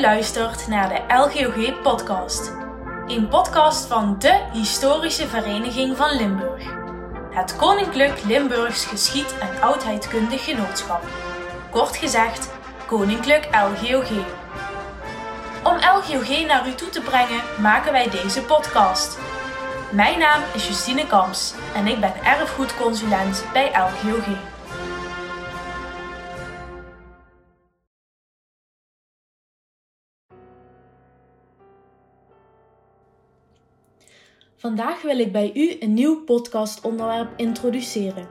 Luistert naar de LGOG podcast. Een podcast van de Historische Vereniging van Limburg. Het Koninklijk Limburgs Geschied- en Oudheidkundig Genootschap. Kort gezegd, Koninklijk LGOG. Om LGOG naar u toe te brengen, maken wij deze podcast. Mijn naam is Justine Kamps en ik ben erfgoedconsulent bij LGOG. Vandaag wil ik bij u een nieuw podcastonderwerp introduceren: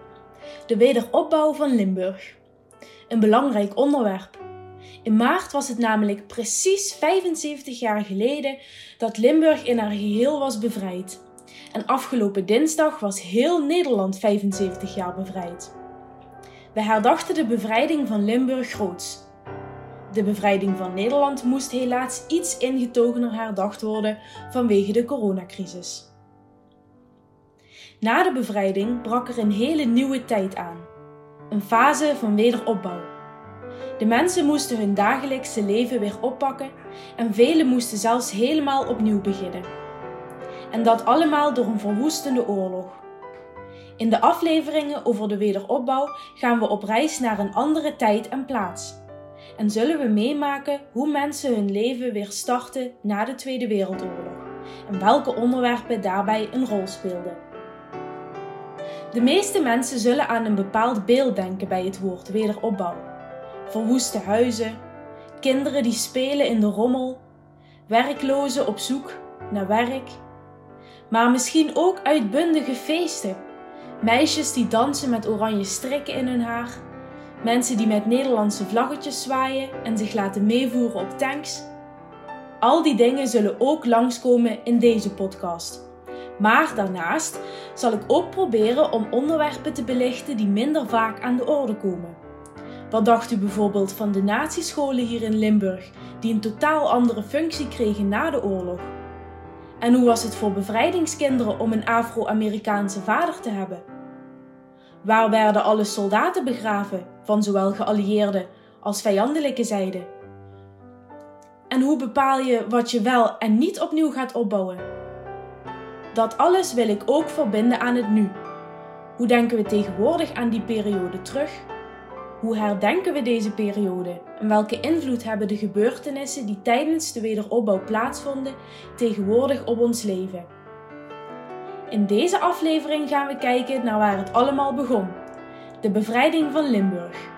de wederopbouw van Limburg. Een belangrijk onderwerp. In maart was het namelijk precies 75 jaar geleden dat Limburg in haar geheel was bevrijd. En afgelopen dinsdag was heel Nederland 75 jaar bevrijd. We herdachten de bevrijding van Limburg groots. De bevrijding van Nederland moest helaas iets ingetogener herdacht worden vanwege de coronacrisis. Na de bevrijding brak er een hele nieuwe tijd aan. Een fase van wederopbouw. De mensen moesten hun dagelijkse leven weer oppakken en velen moesten zelfs helemaal opnieuw beginnen. En dat allemaal door een verwoestende oorlog. In de afleveringen over de wederopbouw gaan we op reis naar een andere tijd en plaats. En zullen we meemaken hoe mensen hun leven weer starten na de Tweede Wereldoorlog en welke onderwerpen daarbij een rol speelden. De meeste mensen zullen aan een bepaald beeld denken bij het woord wederopbouw. Verwoeste huizen, kinderen die spelen in de rommel, werklozen op zoek naar werk. Maar misschien ook uitbundige feesten. Meisjes die dansen met oranje strikken in hun haar. Mensen die met Nederlandse vlaggetjes zwaaien en zich laten meevoeren op tanks. Al die dingen zullen ook langskomen in deze podcast. Maar daarnaast zal ik ook proberen om onderwerpen te belichten die minder vaak aan de orde komen. Wat dacht u bijvoorbeeld van de natiescholen hier in Limburg, die een totaal andere functie kregen na de oorlog? En hoe was het voor bevrijdingskinderen om een Afro-Amerikaanse vader te hebben? Waar werden alle soldaten begraven, van zowel geallieerde als vijandelijke zijde? En hoe bepaal je wat je wel en niet opnieuw gaat opbouwen? Dat alles wil ik ook verbinden aan het nu. Hoe denken we tegenwoordig aan die periode terug? Hoe herdenken we deze periode en welke invloed hebben de gebeurtenissen die tijdens de wederopbouw plaatsvonden tegenwoordig op ons leven? In deze aflevering gaan we kijken naar waar het allemaal begon: de bevrijding van Limburg.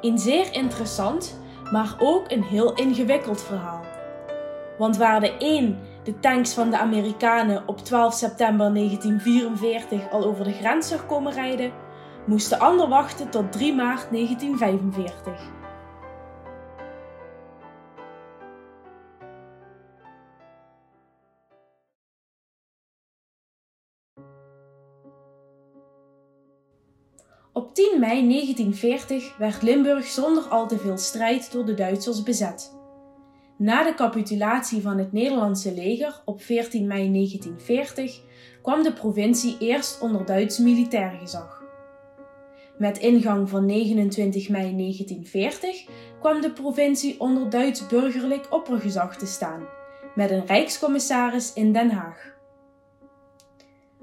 Een zeer interessant, maar ook een heel ingewikkeld verhaal. Want waar de een de tanks van de Amerikanen op 12 september 1944 al over de grens zag komen rijden, moest de ander wachten tot 3 maart 1945. Op 10 mei 1940 werd Limburg zonder al te veel strijd door de Duitsers bezet. Na de capitulatie van het Nederlandse leger op 14 mei 1940 kwam de provincie eerst onder Duits militair gezag. Met ingang van 29 mei 1940 kwam de provincie onder Duits burgerlijk oppergezag te staan, met een rijkscommissaris in Den Haag.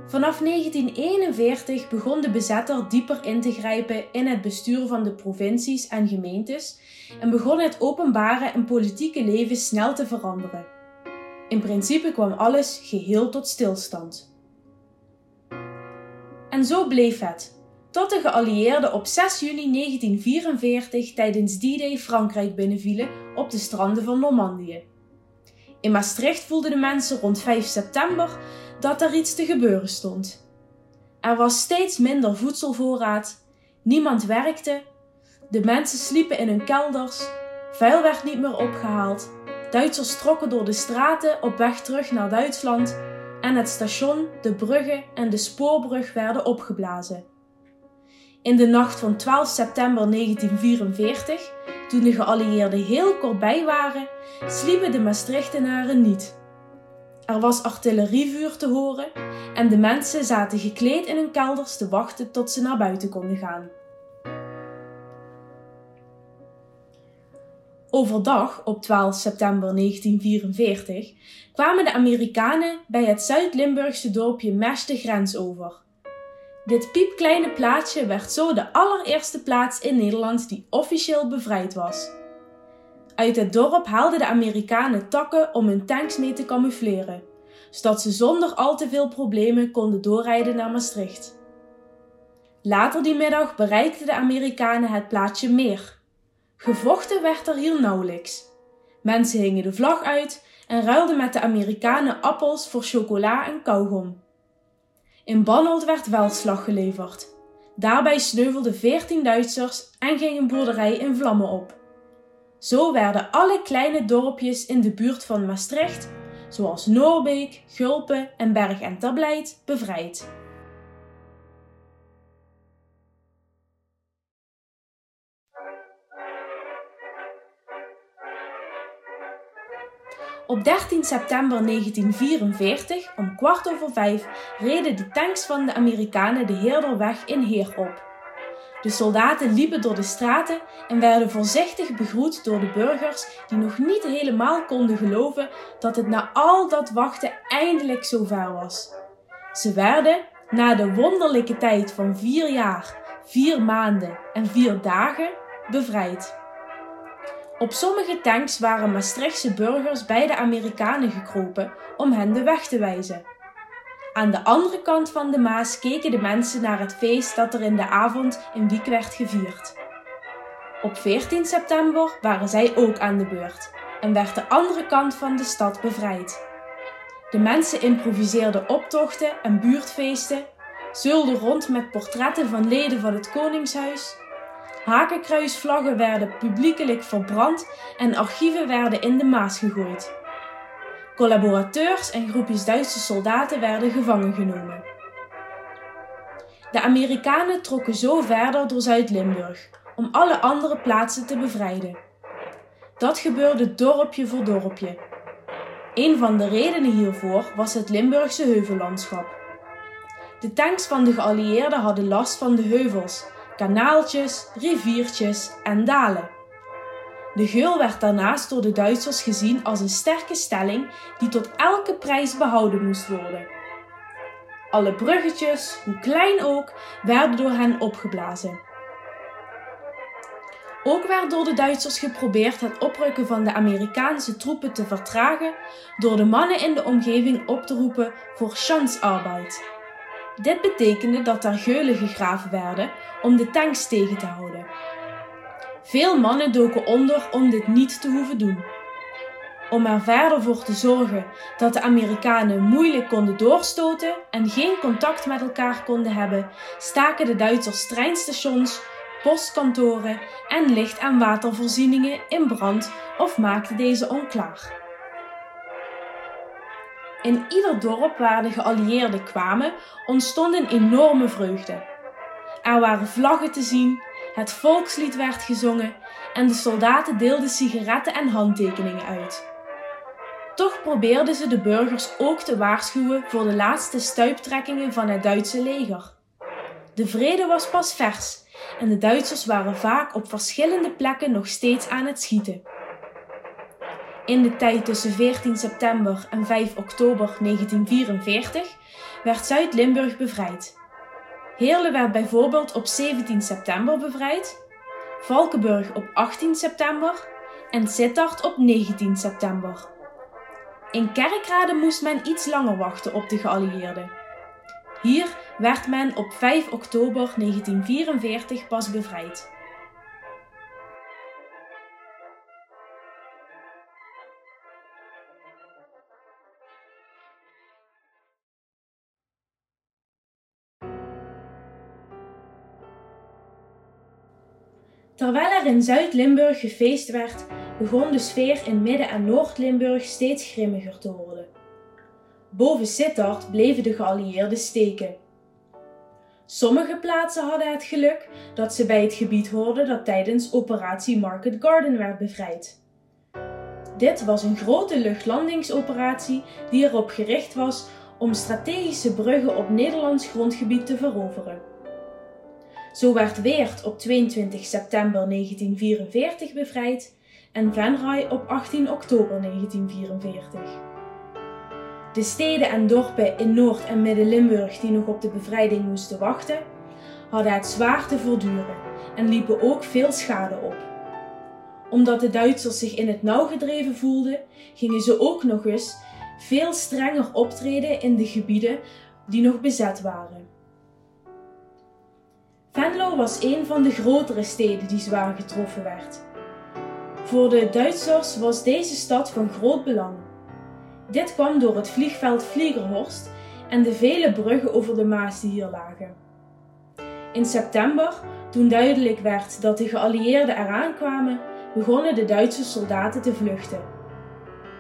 Vanaf 1941 begon de bezetter dieper in te grijpen in het bestuur van de provincies en gemeentes en begon het openbare en politieke leven snel te veranderen. In principe kwam alles geheel tot stilstand. En zo bleef het, tot de geallieerden op 6 juni 1944 tijdens D-Day Frankrijk binnenvielen op de stranden van Normandië. In Maastricht voelden de mensen rond 5 september dat er iets te gebeuren stond. Er was steeds minder voedselvoorraad, niemand werkte, de mensen sliepen in hun kelders, vuil werd niet meer opgehaald, Duitsers trokken door de straten op weg terug naar Duitsland en het station, de bruggen en de spoorbrug werden opgeblazen. In de nacht van 12 september 1944, toen de geallieerden heel kort bij waren, sliepen de Maastrichtenaren niet. Er was artillerievuur te horen en de mensen zaten gekleed in hun kelders te wachten tot ze naar buiten konden gaan. Overdag, op 12 september 1944, kwamen de Amerikanen bij het Zuid-Limburgse dorpje Mesh de grens over. Dit piepkleine plaatsje werd zo de allereerste plaats in Nederland die officieel bevrijd was. Uit het dorp haalden de Amerikanen takken om hun tanks mee te camoufleren, zodat ze zonder al te veel problemen konden doorrijden naar Maastricht. Later die middag bereikten de Amerikanen het plaatsje Meer. Gevochten werd er hier nauwelijks. Mensen hingen de vlag uit en ruilden met de Amerikanen appels voor chocola en kauwgom. In Bannold werd veldslag geleverd. Daarbij sneuvelden veertien Duitsers en ging een boerderij in vlammen op. Zo werden alle kleine dorpjes in de buurt van Maastricht, zoals Noorbeek, Gulpen en Berg en Terblijd, bevrijd. Op 13 september 1944, om kwart over vijf, reden de tanks van de Amerikanen de Heerderweg in Heer op. De soldaten liepen door de straten en werden voorzichtig begroet door de burgers die nog niet helemaal konden geloven dat het na al dat wachten eindelijk zover was. Ze werden, na de wonderlijke tijd van vier jaar, vier maanden en vier dagen, bevrijd. Op sommige tanks waren Maastrichtse burgers bij de Amerikanen gekropen om hen de weg te wijzen. Aan de andere kant van de Maas keken de mensen naar het feest dat er in de avond in Wiek werd gevierd. Op 14 september waren zij ook aan de beurt en werd de andere kant van de stad bevrijd. De mensen improviseerden optochten en buurtfeesten, zeulden rond met portretten van leden van het Koningshuis Hakenkruisvlaggen werden publiekelijk verbrand en archieven werden in de Maas gegooid. Collaborateurs en groepjes Duitse soldaten werden gevangen genomen. De Amerikanen trokken zo verder door Zuid-Limburg om alle andere plaatsen te bevrijden. Dat gebeurde dorpje voor dorpje. Een van de redenen hiervoor was het Limburgse heuvellandschap. De tanks van de geallieerden hadden last van de heuvels kanaaltjes, riviertjes en dalen. De geul werd daarnaast door de Duitsers gezien als een sterke stelling die tot elke prijs behouden moest worden. Alle bruggetjes, hoe klein ook, werden door hen opgeblazen. Ook werd door de Duitsers geprobeerd het oprukken van de Amerikaanse troepen te vertragen door de mannen in de omgeving op te roepen voor chansarbeid. Dit betekende dat er geulen gegraven werden om de tanks tegen te houden. Veel mannen doken onder om dit niet te hoeven doen. Om er verder voor te zorgen dat de Amerikanen moeilijk konden doorstoten en geen contact met elkaar konden hebben, staken de Duitsers treinstations, postkantoren en licht- en watervoorzieningen in brand of maakten deze onklaar. In ieder dorp waar de geallieerden kwamen, ontstond een enorme vreugde. Er waren vlaggen te zien, het volkslied werd gezongen en de soldaten deelden sigaretten en handtekeningen uit. Toch probeerden ze de burgers ook te waarschuwen voor de laatste stuiptrekkingen van het Duitse leger. De vrede was pas vers en de Duitsers waren vaak op verschillende plekken nog steeds aan het schieten. In de tijd tussen 14 september en 5 oktober 1944 werd Zuid-Limburg bevrijd. Heerlen werd bijvoorbeeld op 17 september bevrijd, Valkenburg op 18 september en Sittard op 19 september. In Kerkrade moest men iets langer wachten op de geallieerden. Hier werd men op 5 oktober 1944 pas bevrijd. Terwijl er in Zuid-Limburg gefeest werd, begon de sfeer in Midden- en Noord-Limburg steeds grimmiger te worden. Boven Sittard bleven de geallieerden steken. Sommige plaatsen hadden het geluk dat ze bij het gebied hoorden dat tijdens operatie Market Garden werd bevrijd. Dit was een grote luchtlandingsoperatie die erop gericht was om strategische bruggen op Nederlands grondgebied te veroveren. Zo werd Weert op 22 september 1944 bevrijd en Venray op 18 oktober 1944. De steden en dorpen in Noord- en Midden-Limburg die nog op de bevrijding moesten wachten, hadden het zwaar te verduren en liepen ook veel schade op. Omdat de Duitsers zich in het nauw gedreven voelden, gingen ze ook nog eens veel strenger optreden in de gebieden die nog bezet waren. Venlo was een van de grotere steden die zwaar getroffen werd. Voor de Duitsers was deze stad van groot belang. Dit kwam door het vliegveld Vliegerhorst en de vele bruggen over de Maas die hier lagen. In september, toen duidelijk werd dat de geallieerden eraan kwamen, begonnen de Duitse soldaten te vluchten.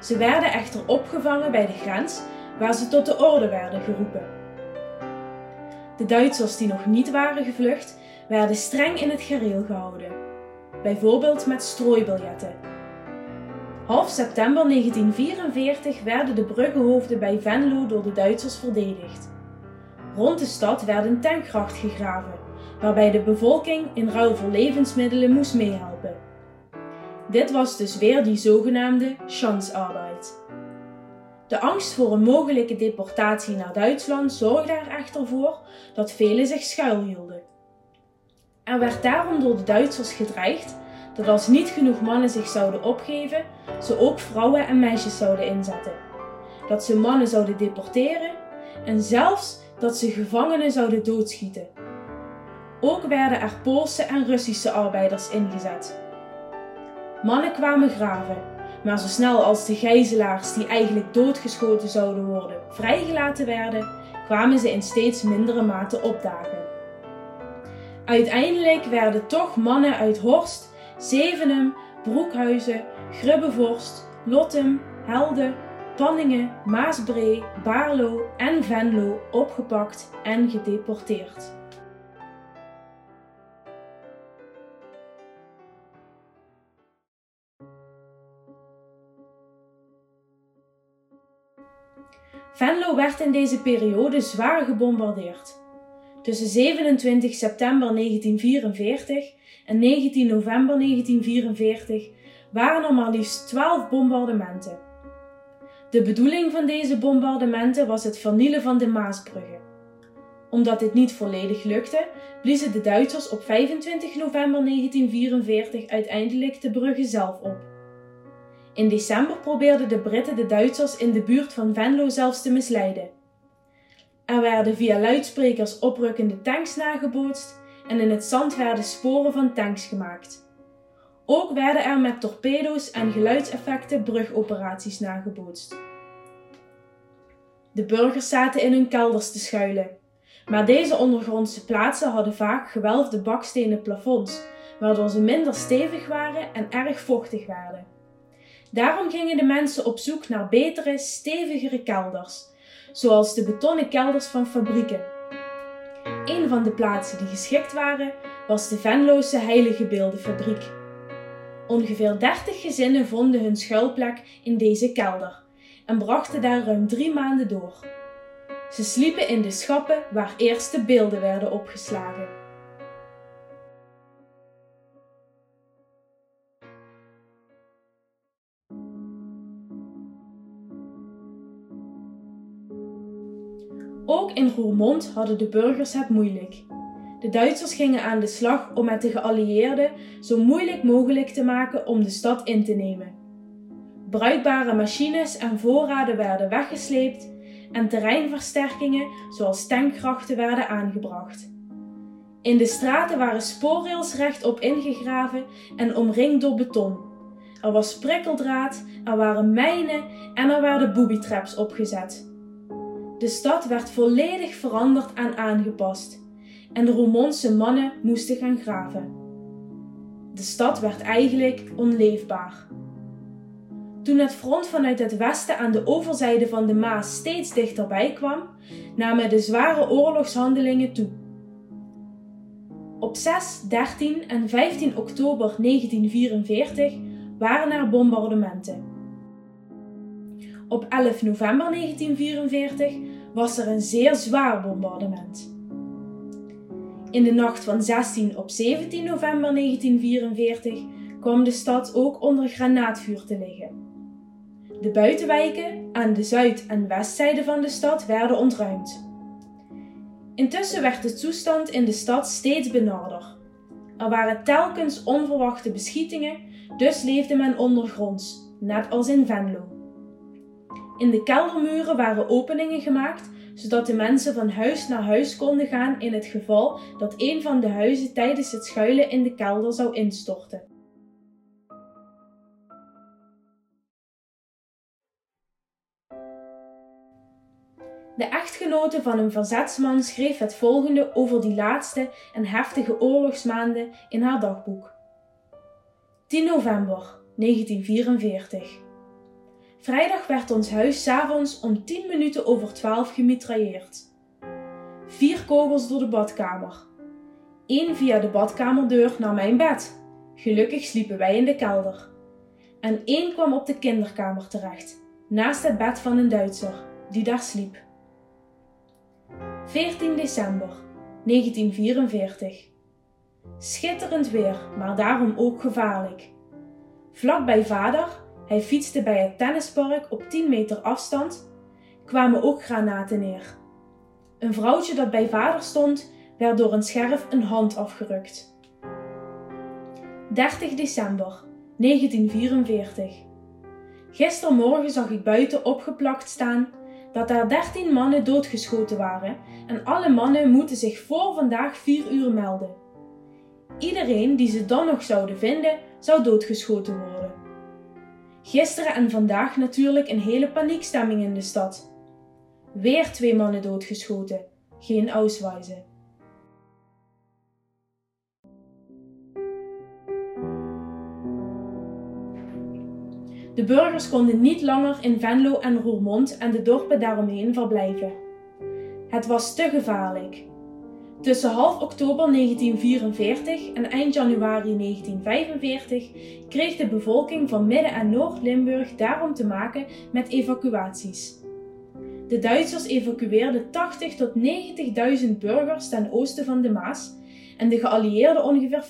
Ze werden echter opgevangen bij de grens, waar ze tot de orde werden geroepen. De Duitsers die nog niet waren gevlucht, werden streng in het gareel gehouden, bijvoorbeeld met strooibiljetten. Half september 1944 werden de bruggenhoofden bij Venlo door de Duitsers verdedigd. Rond de stad werd een gegraven, waarbij de bevolking in ruil voor levensmiddelen moest meehelpen. Dit was dus weer die zogenaamde chansarbeid. De angst voor een mogelijke deportatie naar Duitsland zorgde er echter voor dat velen zich schuilhielden. Er werd daarom door de Duitsers gedreigd dat als niet genoeg mannen zich zouden opgeven, ze ook vrouwen en meisjes zouden inzetten. Dat ze mannen zouden deporteren en zelfs dat ze gevangenen zouden doodschieten. Ook werden er Poolse en Russische arbeiders ingezet. Mannen kwamen graven, maar zo snel als de gijzelaars die eigenlijk doodgeschoten zouden worden vrijgelaten werden, kwamen ze in steeds mindere mate opdagen. Uiteindelijk werden toch mannen uit Horst, Zevenum, Broekhuizen, Grubbevorst, Lottem, Helde, Panningen, Maasbree, Baarlo en Venlo opgepakt en gedeporteerd. Venlo werd in deze periode zwaar gebombardeerd. Tussen 27 september 1944 en 19 november 1944 waren er maar liefst 12 bombardementen. De bedoeling van deze bombardementen was het vernielen van de Maasbruggen. Omdat dit niet volledig lukte, bliezen de Duitsers op 25 november 1944 uiteindelijk de bruggen zelf op. In december probeerden de Britten de Duitsers in de buurt van Venlo zelfs te misleiden. Er werden via luidsprekers oprukkende tanks nagebootst en in het zand werden sporen van tanks gemaakt. Ook werden er met torpedo's en geluidseffecten brugoperaties nagebootst. De burgers zaten in hun kelders te schuilen, maar deze ondergrondse plaatsen hadden vaak gewelfde bakstenen plafonds, waardoor ze minder stevig waren en erg vochtig werden. Daarom gingen de mensen op zoek naar betere, stevigere kelders, zoals de betonnen kelders van fabrieken. Een van de plaatsen die geschikt waren was de Venlose Heilige Beeldenfabriek. Ongeveer 30 gezinnen vonden hun schuilplek in deze kelder en brachten daar ruim drie maanden door. Ze sliepen in de schappen waar eerst de beelden werden opgeslagen. Ook in Roermond hadden de burgers het moeilijk. De Duitsers gingen aan de slag om met de geallieerden zo moeilijk mogelijk te maken om de stad in te nemen. Bruikbare machines en voorraden werden weggesleept en terreinversterkingen zoals tankgrachten werden aangebracht. In de straten waren spoorrails rechtop ingegraven en omringd door beton. Er was prikkeldraad, er waren mijnen en er werden booby-traps opgezet. De stad werd volledig veranderd en aangepast en de Roermondse mannen moesten gaan graven. De stad werd eigenlijk onleefbaar. Toen het front vanuit het westen aan de overzijde van de Maas steeds dichterbij kwam, namen de zware oorlogshandelingen toe. Op 6, 13 en 15 oktober 1944 waren er bombardementen. Op 11 november 1944 was er een zeer zwaar bombardement. In de nacht van 16 op 17 november 1944 kwam de stad ook onder granaatvuur te liggen. De buitenwijken aan de zuid- en westzijde van de stad werden ontruimd. Intussen werd de toestand in de stad steeds benarder. Er waren telkens onverwachte beschietingen, dus leefde men ondergronds, net als in Venlo. In de keldermuren waren openingen gemaakt, zodat de mensen van huis naar huis konden gaan in het geval dat een van de huizen tijdens het schuilen in de kelder zou instorten. De echtgenote van een verzetsman schreef het volgende over die laatste en heftige oorlogsmaanden in haar dagboek. 10 november 1944. Vrijdag werd ons huis s'avonds om 10 minuten over 12 gemitrailleerd. Vier kogels door de badkamer. Eén via de badkamerdeur naar mijn bed. Gelukkig sliepen wij in de kelder. En één kwam op de kinderkamer terecht, naast het bed van een Duitser, die daar sliep. 14 december 1944. Schitterend weer, maar daarom ook gevaarlijk. Vlak bij vader, hij fietste bij het tennispark op 10 meter afstand, kwamen ook granaten neer. Een vrouwtje dat bij vader stond, werd door een scherf een hand afgerukt. 30 december 1944. Gistermorgen zag ik buiten opgeplakt staan dat er 13 mannen doodgeschoten waren en alle mannen moeten zich voor vandaag 4 uur melden. Iedereen die ze dan nog zouden vinden, zou doodgeschoten worden. Gisteren en vandaag natuurlijk een hele paniekstemming in de stad. Weer twee mannen doodgeschoten, geen Ausweise. De burgers konden niet langer in Venlo en Roermond en de dorpen daaromheen verblijven. Het was te gevaarlijk. Tussen half oktober 1944 en eind januari 1945 kreeg de bevolking van Midden- en Noord-Limburg daarom te maken met evacuaties. De Duitsers evacueerden 80 tot 90.000 burgers ten oosten van de Maas en de geallieerden ongeveer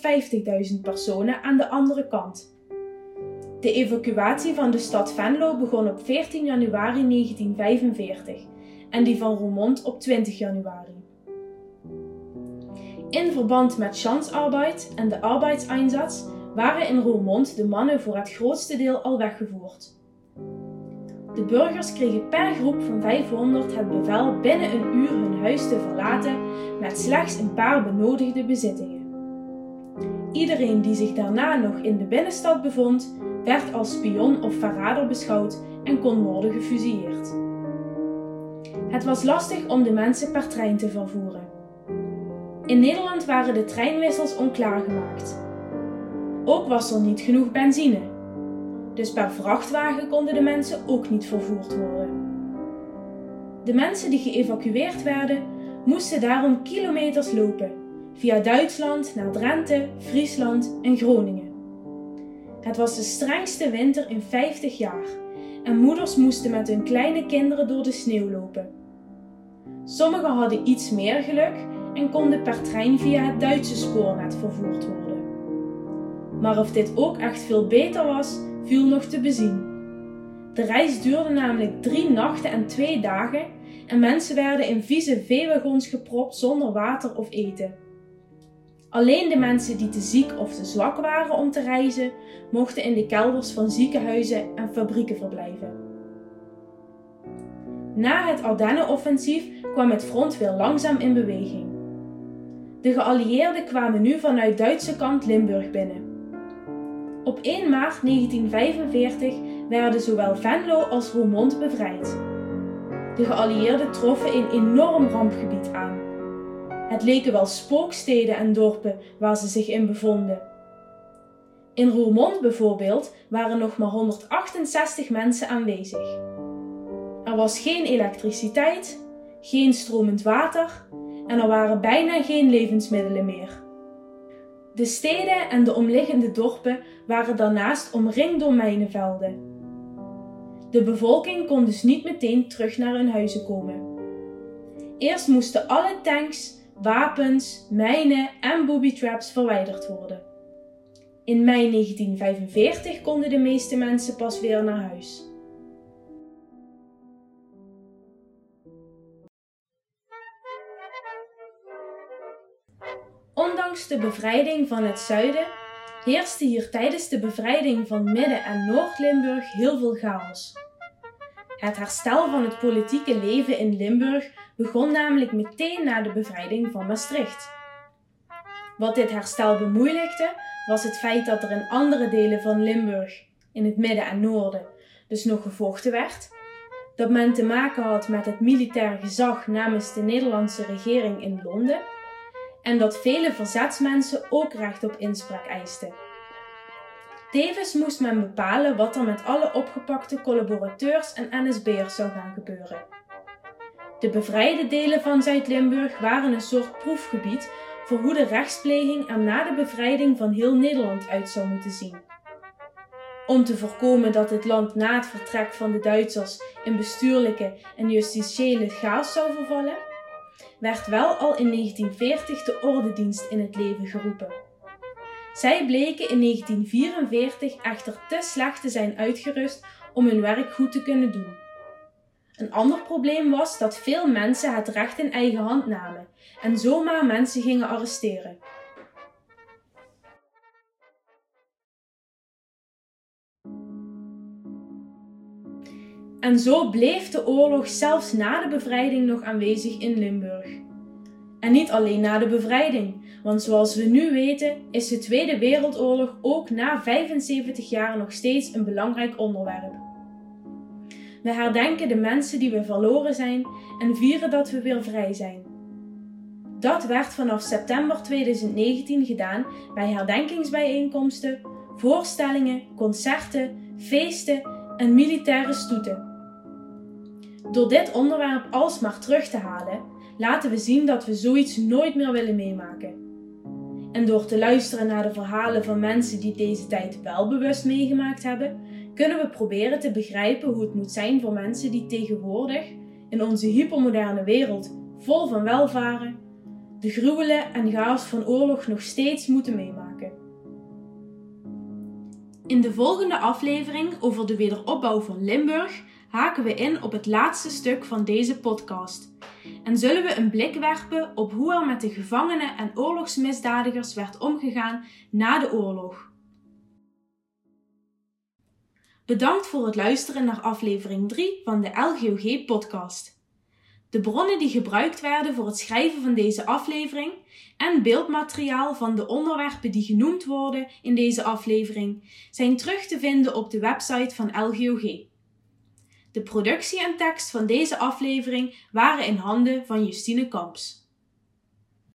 50.000 personen aan de andere kant. De evacuatie van de stad Venlo begon op 14 januari 1945 en die van Roermond op 20 januari. In verband met Chansarbeid en de arbeidseinsatz waren in Roermond de mannen voor het grootste deel al weggevoerd. De burgers kregen per groep van 500 het bevel binnen een uur hun huis te verlaten met slechts een paar benodigde bezittingen. Iedereen die zich daarna nog in de binnenstad bevond, werd als spion of verrader beschouwd en kon worden gefusilleerd. Het was lastig om de mensen per trein te vervoeren. In Nederland waren de treinwissels onklaargemaakt. Ook was er niet genoeg benzine. Dus per vrachtwagen konden de mensen ook niet vervoerd worden. De mensen die geëvacueerd werden, moesten daarom kilometers lopen, via Duitsland naar Drenthe, Friesland en Groningen. Het was de strengste winter in 50 jaar en moeders moesten met hun kleine kinderen door de sneeuw lopen. Sommigen hadden iets meer geluk en konden per trein via het Duitse spoornet vervoerd worden. Maar of dit ook echt veel beter was, viel nog te bezien. De reis duurde namelijk drie nachten en twee dagen en mensen werden in vieze veewagons gepropt zonder water of eten. Alleen de mensen die te ziek of te zwak waren om te reizen, mochten in de kelders van ziekenhuizen en fabrieken verblijven. Na het Ardennenoffensief kwam het front weer langzaam in beweging. De geallieerden kwamen nu vanuit Duitse kant Limburg binnen. Op 1 maart 1945 werden zowel Venlo als Roermond bevrijd. De geallieerden troffen een enorm rampgebied aan. Het leken wel spooksteden en dorpen waar ze zich in bevonden. In Roermond bijvoorbeeld waren nog maar 168 mensen aanwezig. Er was geen elektriciteit, geen stromend water en er waren bijna geen levensmiddelen meer. De steden en de omliggende dorpen waren daarnaast omringd door mijnenvelden. De bevolking kon dus niet meteen terug naar hun huizen komen. Eerst moesten alle tanks, wapens, mijnen en booby traps verwijderd worden. In mei 1945 konden de meeste mensen pas weer naar huis. De bevrijding van het zuiden heerste hier tijdens de bevrijding van Midden- en Noord-Limburg heel veel chaos. Het herstel van het politieke leven in Limburg begon namelijk meteen na de bevrijding van Maastricht. Wat dit herstel bemoeilijkte, was het feit dat er in andere delen van Limburg, in het midden en noorden, dus nog gevochten werd, dat men te maken had met het militair gezag namens de Nederlandse regering in Londen en dat vele verzetsmensen ook recht op inspraak eisten. Tevens moest men bepalen wat er met alle opgepakte collaborateurs en NSB'ers zou gaan gebeuren. De bevrijde delen van Zuid-Limburg waren een soort proefgebied voor hoe de rechtspleging er na de bevrijding van heel Nederland uit zou moeten zien. Om te voorkomen dat het land na het vertrek van de Duitsers in bestuurlijke en justitiële chaos zou vervallen, werd wel al in 1940 de ordendienst in het leven geroepen. Zij bleken in 1944 echter te slecht te zijn uitgerust om hun werk goed te kunnen doen. Een ander probleem was dat veel mensen het recht in eigen hand namen en zomaar mensen gingen arresteren. En zo bleef de oorlog zelfs na de bevrijding nog aanwezig in Limburg. En niet alleen na de bevrijding, want zoals we nu weten is de Tweede Wereldoorlog ook na 75 jaar nog steeds een belangrijk onderwerp. We herdenken de mensen die we verloren zijn en vieren dat we weer vrij zijn. Dat werd vanaf september 2019 gedaan bij herdenkingsbijeenkomsten, voorstellingen, concerten, feesten en militaire stoeten. Door dit onderwerp alsmaar terug te halen, laten we zien dat we zoiets nooit meer willen meemaken. En door te luisteren naar de verhalen van mensen die deze tijd wel bewust meegemaakt hebben, kunnen we proberen te begrijpen hoe het moet zijn voor mensen die tegenwoordig, in onze hypermoderne wereld vol van welvaren, de gruwelen en chaos van oorlog nog steeds moeten meemaken. In de volgende aflevering over de wederopbouw van Limburg haken we in op het laatste stuk van deze podcast en zullen we een blik werpen op hoe er met de gevangenen en oorlogsmisdadigers werd omgegaan na de oorlog. Bedankt voor het luisteren naar aflevering 3 van de LGOG-podcast. De bronnen die gebruikt werden voor het schrijven van deze aflevering en beeldmateriaal van de onderwerpen die genoemd worden in deze aflevering zijn terug te vinden op de website van LGOG. De productie en tekst van deze aflevering waren in handen van Justine Kamps.